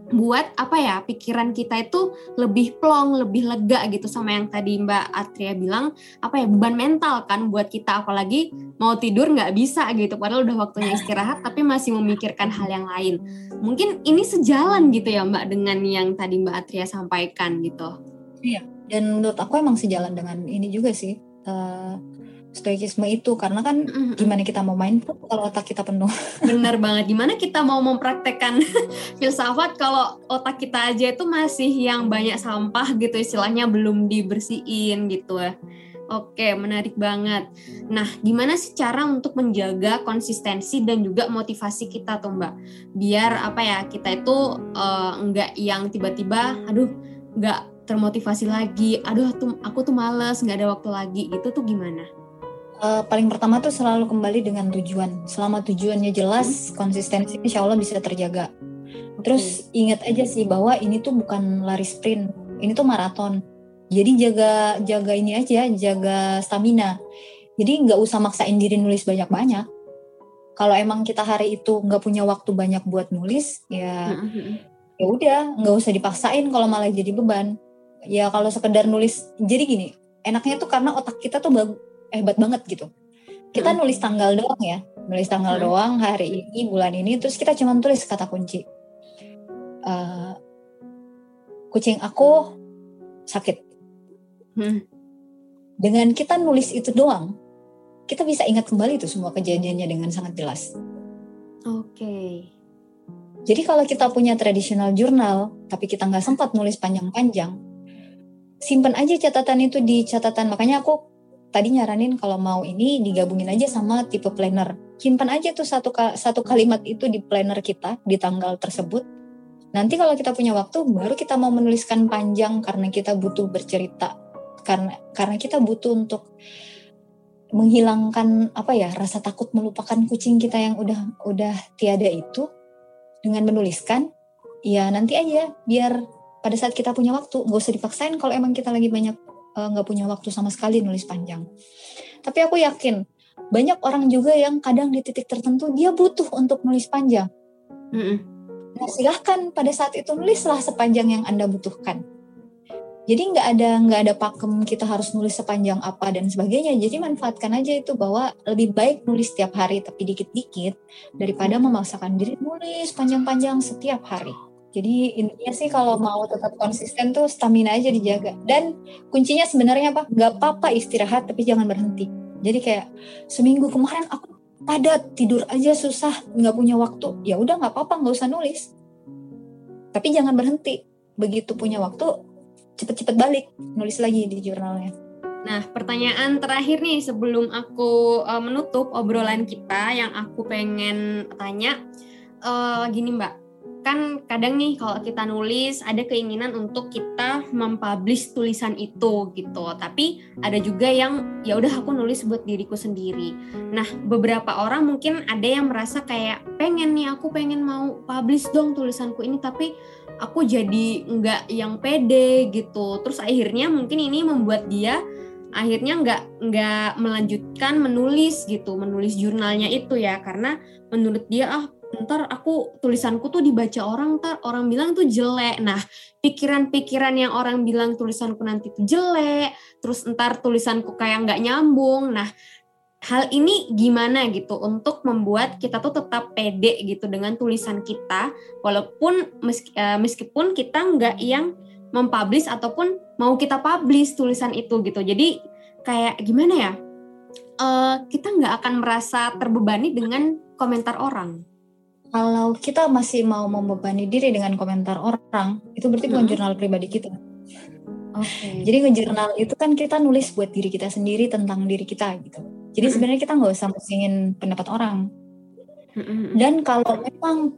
buat apa ya pikiran kita itu lebih plong, lebih lega gitu sama yang tadi Mbak Atria bilang apa ya beban mental kan buat kita apalagi mau tidur nggak bisa gitu padahal udah waktunya istirahat tapi masih memikirkan hal yang lain. Mungkin ini sejalan gitu ya Mbak dengan yang tadi Mbak Atria sampaikan gitu. Iya. Dan menurut aku emang sejalan dengan ini juga sih. Uh, stoikisme itu karena kan mm-hmm. gimana kita mau main tuh kalau otak kita penuh benar banget gimana kita mau mempraktekkan filsafat kalau otak kita aja itu masih yang banyak sampah gitu istilahnya belum dibersihin gitu ya Oke, menarik banget. Nah, gimana sih cara untuk menjaga konsistensi dan juga motivasi kita tuh, Mbak? Biar apa ya, kita itu uh, enggak yang tiba-tiba, aduh, enggak termotivasi lagi, aduh, tuh, aku tuh males, nggak ada waktu lagi, gitu tuh gimana? Uh, paling pertama tuh selalu kembali dengan tujuan. Selama tujuannya jelas, hmm. konsistensi insya Allah bisa terjaga. Terus hmm. ingat aja sih bahwa ini tuh bukan lari sprint, ini tuh maraton. Jadi jaga jaga ini aja, jaga stamina. Jadi nggak usah maksain diri nulis banyak-banyak. Kalau emang kita hari itu nggak punya waktu banyak buat nulis, ya hmm. ya udah nggak usah dipaksain kalau malah jadi beban. Ya kalau sekedar nulis, jadi gini, enaknya tuh karena otak kita tuh hebat banget gitu. Kita nulis tanggal doang ya, nulis tanggal hmm. doang hari ini, bulan ini, terus kita cuma tulis kata kunci. Uh, kucing aku sakit. Hmm. Dengan kita nulis itu doang, kita bisa ingat kembali itu semua kejadiannya dengan sangat jelas. Oke. Okay. Jadi kalau kita punya tradisional jurnal, tapi kita nggak sempat nulis panjang-panjang, simpan aja catatan itu di catatan. Makanya aku tadi nyaranin kalau mau ini digabungin aja sama tipe planner. Simpan aja tuh satu satu kalimat itu di planner kita di tanggal tersebut. Nanti kalau kita punya waktu, baru kita mau menuliskan panjang karena kita butuh bercerita, karena karena kita butuh untuk menghilangkan apa ya rasa takut melupakan kucing kita yang udah udah tiada itu dengan menuliskan ya nanti aja biar pada saat kita punya waktu nggak usah dipaksain kalau emang kita lagi banyak nggak uh, punya waktu sama sekali nulis panjang. Tapi aku yakin banyak orang juga yang kadang di titik tertentu dia butuh untuk nulis panjang. Mm -mm. nah silahkan pada saat itu nulislah sepanjang yang anda butuhkan. Jadi nggak ada nggak ada pakem kita harus nulis sepanjang apa dan sebagainya. Jadi manfaatkan aja itu bahwa lebih baik nulis setiap hari tapi dikit-dikit daripada memaksakan diri nulis panjang-panjang setiap hari jadi intinya sih kalau mau tetap konsisten tuh stamina aja dijaga. Dan kuncinya sebenarnya apa? Nggak apa-apa istirahat tapi jangan berhenti. Jadi kayak seminggu kemarin aku padat tidur aja susah nggak punya waktu. Ya udah nggak apa-apa nggak usah nulis. Tapi jangan berhenti. Begitu punya waktu cepet-cepet balik nulis lagi di jurnalnya. Nah, pertanyaan terakhir nih sebelum aku uh, menutup obrolan kita yang aku pengen tanya, uh, gini Mbak, kan kadang nih kalau kita nulis ada keinginan untuk kita mempublish tulisan itu gitu. Tapi ada juga yang ya udah aku nulis buat diriku sendiri. Nah beberapa orang mungkin ada yang merasa kayak pengen nih aku pengen mau publish dong tulisanku ini tapi aku jadi nggak yang pede gitu. Terus akhirnya mungkin ini membuat dia akhirnya nggak nggak melanjutkan menulis gitu menulis jurnalnya itu ya. Karena menurut dia ah ntar aku tulisanku tuh dibaca orang ntar orang bilang itu jelek. Nah pikiran-pikiran yang orang bilang tulisanku nanti itu jelek terus ntar tulisanku kayak nggak nyambung. Nah hal ini gimana gitu untuk membuat kita tuh tetap pede gitu dengan tulisan kita walaupun uh, meskipun kita nggak yang mempublish ataupun mau kita publish tulisan itu gitu. Jadi kayak gimana ya? Uh, kita nggak akan merasa terbebani dengan komentar orang kalau kita masih mau membebani diri dengan komentar orang itu berarti bukan hmm. jurnal pribadi kita Okay. Jadi ngejurnal itu kan kita nulis buat diri kita sendiri tentang diri kita gitu. Jadi hmm. sebenarnya kita nggak usah musingin pendapat orang. Hmm. Dan kalau memang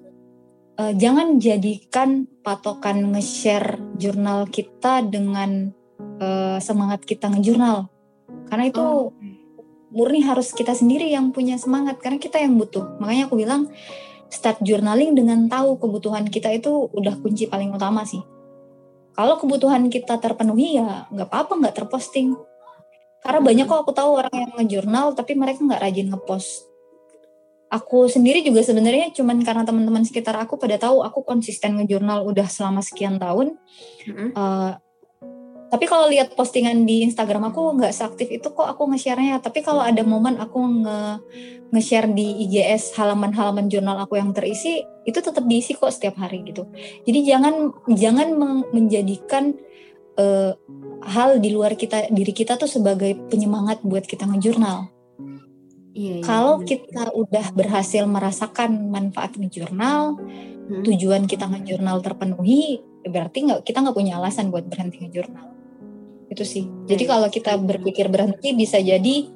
uh, jangan jadikan patokan nge-share jurnal kita dengan uh, semangat kita ngejurnal. Karena itu oh. murni harus kita sendiri yang punya semangat karena kita yang butuh. Makanya aku bilang start journaling dengan tahu kebutuhan kita itu udah kunci paling utama sih. Kalau kebutuhan kita terpenuhi ya nggak apa-apa nggak terposting. Karena banyak kok aku tahu orang yang ngejurnal tapi mereka nggak rajin ngepost. Aku sendiri juga sebenarnya cuman karena teman-teman sekitar aku pada tahu aku konsisten ngejurnal udah selama sekian tahun mm-hmm. uh, tapi kalau lihat postingan di Instagram aku nggak seaktif itu kok aku nge-share-nya. Tapi kalau ada momen aku nge nge-share di IGS halaman-halaman jurnal aku yang terisi itu tetap diisi kok setiap hari gitu. Jadi jangan jangan menjadikan uh, hal di luar kita diri kita tuh sebagai penyemangat buat kita ngejurnal. Iya, iya, kalau kita udah berhasil merasakan manfaat ngejurnal hmm. tujuan kita ngejurnal terpenuhi berarti nggak kita nggak punya alasan buat berhenti ngejurnal itu sih. Jadi kalau kita berpikir berhenti bisa jadi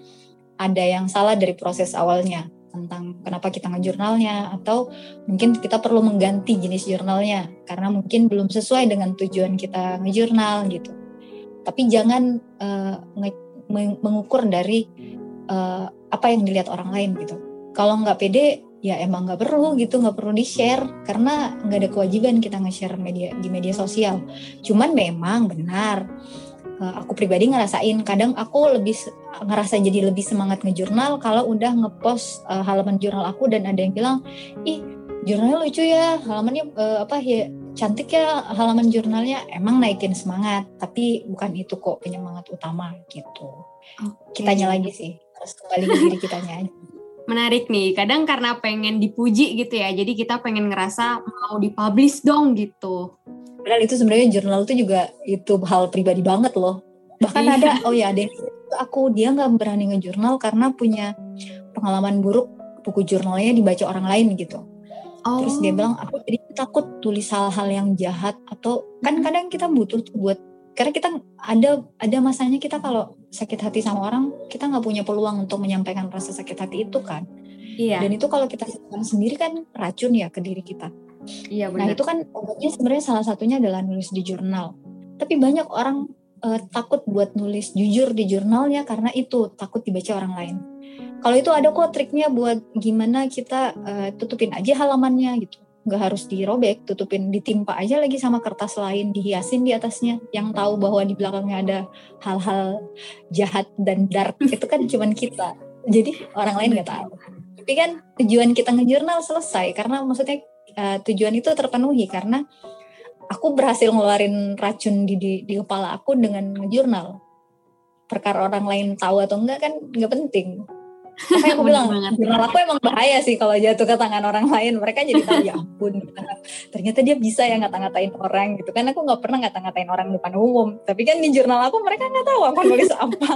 ada yang salah dari proses awalnya. Tentang kenapa kita ngejurnalnya atau mungkin kita perlu mengganti jenis jurnalnya. Karena mungkin belum sesuai dengan tujuan kita ngejurnal gitu. Tapi jangan uh, mengukur dari uh, apa yang dilihat orang lain gitu. Kalau nggak pede ya emang nggak perlu gitu. Nggak perlu di share karena nggak ada kewajiban kita nge-share media di media sosial. Cuman memang benar aku pribadi ngerasain. Kadang aku lebih ngerasa jadi lebih semangat ngejurnal kalau udah ngepost uh, halaman jurnal aku dan ada yang bilang ih jurnalnya lucu ya halamannya uh, apa ya cantik ya halaman jurnalnya. Emang naikin semangat tapi bukan itu kok penyemangat utama gitu. Okay. kitanya lagi sih harus kembali ke diri kitanya aja. Menarik nih kadang karena pengen dipuji gitu ya jadi kita pengen ngerasa mau dipublish dong gitu Padahal itu sebenarnya jurnal itu juga itu hal pribadi banget loh. Bahkan iya. ada, oh ya ada aku dia nggak berani ngejurnal karena punya pengalaman buruk buku jurnalnya dibaca orang lain gitu. Oh. Terus dia bilang aku jadi takut tulis hal-hal yang jahat atau kan hmm. kadang kita butuh tuh buat karena kita ada ada masanya kita kalau sakit hati sama orang kita nggak punya peluang untuk menyampaikan rasa sakit hati itu kan. Iya. Dan itu kalau kita sendiri kan racun ya ke diri kita. Iya Nah itu kan obatnya sebenarnya salah satunya adalah nulis di jurnal. Tapi banyak orang eh, takut buat nulis jujur di jurnalnya karena itu takut dibaca orang lain. Kalau itu ada kok triknya buat gimana kita eh, tutupin aja halamannya gitu. Nggak harus dirobek, tutupin, ditimpa aja lagi sama kertas lain, dihiasin di atasnya. Yang tahu bahwa di belakangnya ada hal-hal jahat dan dark itu kan cuman kita. Jadi orang lain nggak tahu. Tapi kan tujuan kita ngejurnal selesai karena maksudnya eh, tujuan itu terpenuhi karena aku berhasil ngeluarin racun di, di di kepala aku dengan ngejurnal. Perkara orang lain tahu atau enggak kan nggak penting. Yang aku bilang, jurnal aku emang bahaya sih kalau jatuh ke tangan orang lain. Mereka jadi tahu ya ampun, ternyata dia bisa ya ngata-ngatain orang gitu kan. Aku nggak pernah ngata-ngatain orang di depan umum. Tapi kan di jurnal aku mereka nggak tahu aku nulis apa.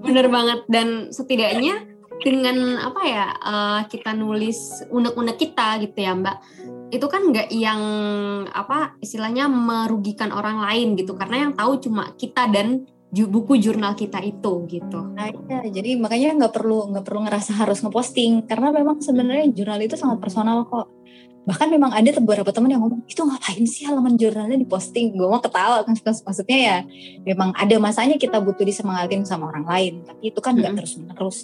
Bener banget dan setidaknya dengan apa ya eh, kita nulis unek-unek kita gitu ya Mbak itu kan nggak yang apa istilahnya merugikan orang lain gitu karena yang tahu cuma kita dan buku jurnal kita itu gitu. Nah, iya, jadi makanya nggak perlu nggak perlu ngerasa harus ngeposting karena memang sebenarnya jurnal itu sangat personal kok. Bahkan memang ada beberapa teman yang ngomong itu ngapain sih halaman jurnalnya diposting? Gue mau ketawa kan maksudnya ya memang ada masanya kita butuh disemangatin sama orang lain, tapi itu kan nggak Mm-mm. terus menerus.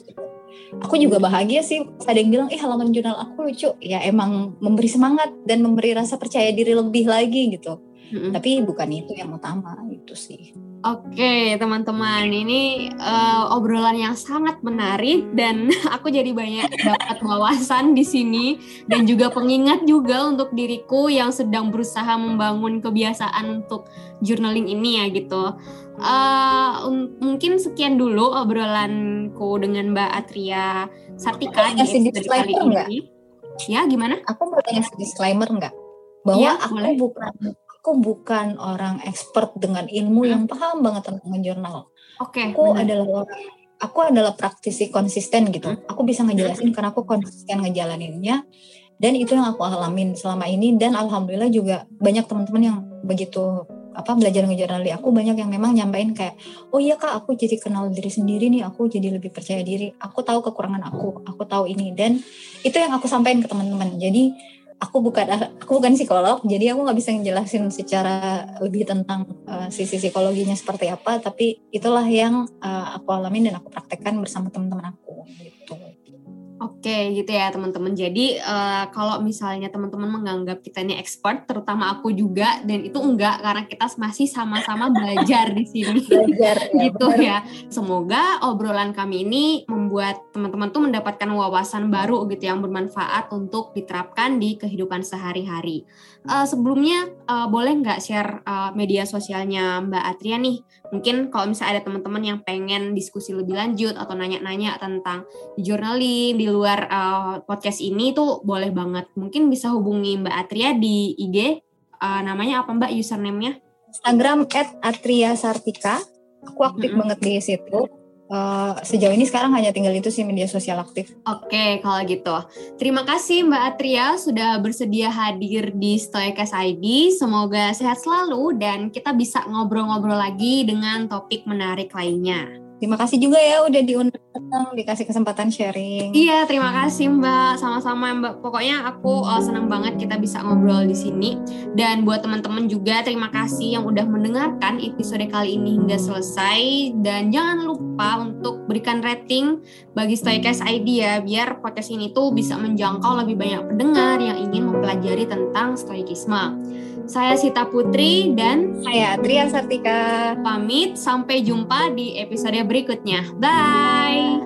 Aku juga bahagia sih. Ada yang bilang, ih halaman jurnal aku lucu. Ya emang memberi semangat dan memberi rasa percaya diri lebih lagi gitu. Mm-mm. Tapi bukan itu yang utama itu sih. Oke teman-teman ini eh, obrolan yang sangat menarik dan aku jadi banyak dapat wawasan di sini dan juga pengingat juga untuk diriku yang sedang berusaha membangun kebiasaan untuk journaling ini ya gitu. Eh, um- mungkin sekian dulu obrolanku dengan Mbak Atria Sartika di episode kali ini. Ya gimana? aku mau tanya disclaimer nggak bahwa Iya, aku boleh. bukan aku bukan orang expert dengan ilmu Hmm. yang paham banget tentang jurnal. Oke. Aku benar. adalah orang aku adalah praktisi konsisten gitu. Hmm. Aku bisa ngejelasin karena aku konsisten ngejalaninnya dan itu yang aku alamin selama ini dan alhamdulillah juga banyak teman-teman yang begitu apa belajar ngejurnal di aku banyak yang memang nyampein kayak oh iya kak aku jadi kenal diri sendiri nih aku jadi lebih percaya diri aku tahu kekurangan aku aku tahu ini dan itu yang aku sampaikan ke teman-teman jadi aku bukan aku bukan psikolog jadi aku nggak bisa ngejelasin secara lebih tentang uh, sisi psikologinya seperti apa tapi itulah yang uh, aku alamin dan aku praktekkan bersama teman-teman aku gitu Oke gitu ya teman-teman. Jadi eh, kalau misalnya teman-teman menganggap kita ini expert, terutama aku juga, dan itu enggak karena kita masih sama-sama belajar di sini. belajar gitu ya. Semoga obrolan kami ini membuat teman-teman tuh mendapatkan wawasan baru gitu yang bermanfaat untuk diterapkan di kehidupan sehari-hari. Eh, sebelumnya eh, boleh nggak share eh, media sosialnya Mbak Atria nih? Mungkin kalau misalnya ada teman-teman yang pengen diskusi lebih lanjut atau nanya-nanya tentang journaling di luar eh, podcast ini tuh boleh banget. Mungkin bisa hubungi Mbak Atria di IG. eh, namanya apa Mbak username-nya? Instagram @atria sartika aku aktif Mm-mm. banget di situ Uh, sejauh ini sekarang hanya tinggal itu sih media sosial aktif Oke, kalau gitu. Terima kasih Mbak Atria sudah bersedia hadir di Stoikas ID. Semoga sehat selalu dan kita bisa ngobrol-ngobrol lagi dengan topik menarik lainnya. Terima kasih juga ya udah diundang dikasih kesempatan sharing Iya, terima kasih Mbak. Sama-sama Mbak. Pokoknya aku uh, senang banget kita bisa ngobrol di sini. Dan buat teman-teman juga terima kasih yang udah mendengarkan episode kali ini hingga selesai. Dan jangan lupa untuk berikan rating bagi Stoikas ID ya, biar podcast ini tuh bisa menjangkau lebih banyak pendengar yang ingin mempelajari tentang stoikisme. Saya Sita Putri dan saya Atria Sartika pamit sampai jumpa di episode berikutnya. Bye.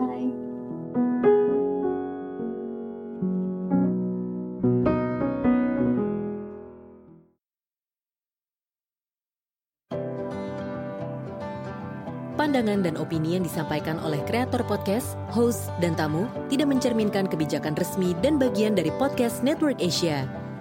Pandangan dan opini yang disampaikan oleh kreator podcast, host, dan tamu tidak mencerminkan kebijakan resmi dan bagian dari podcast Network Asia.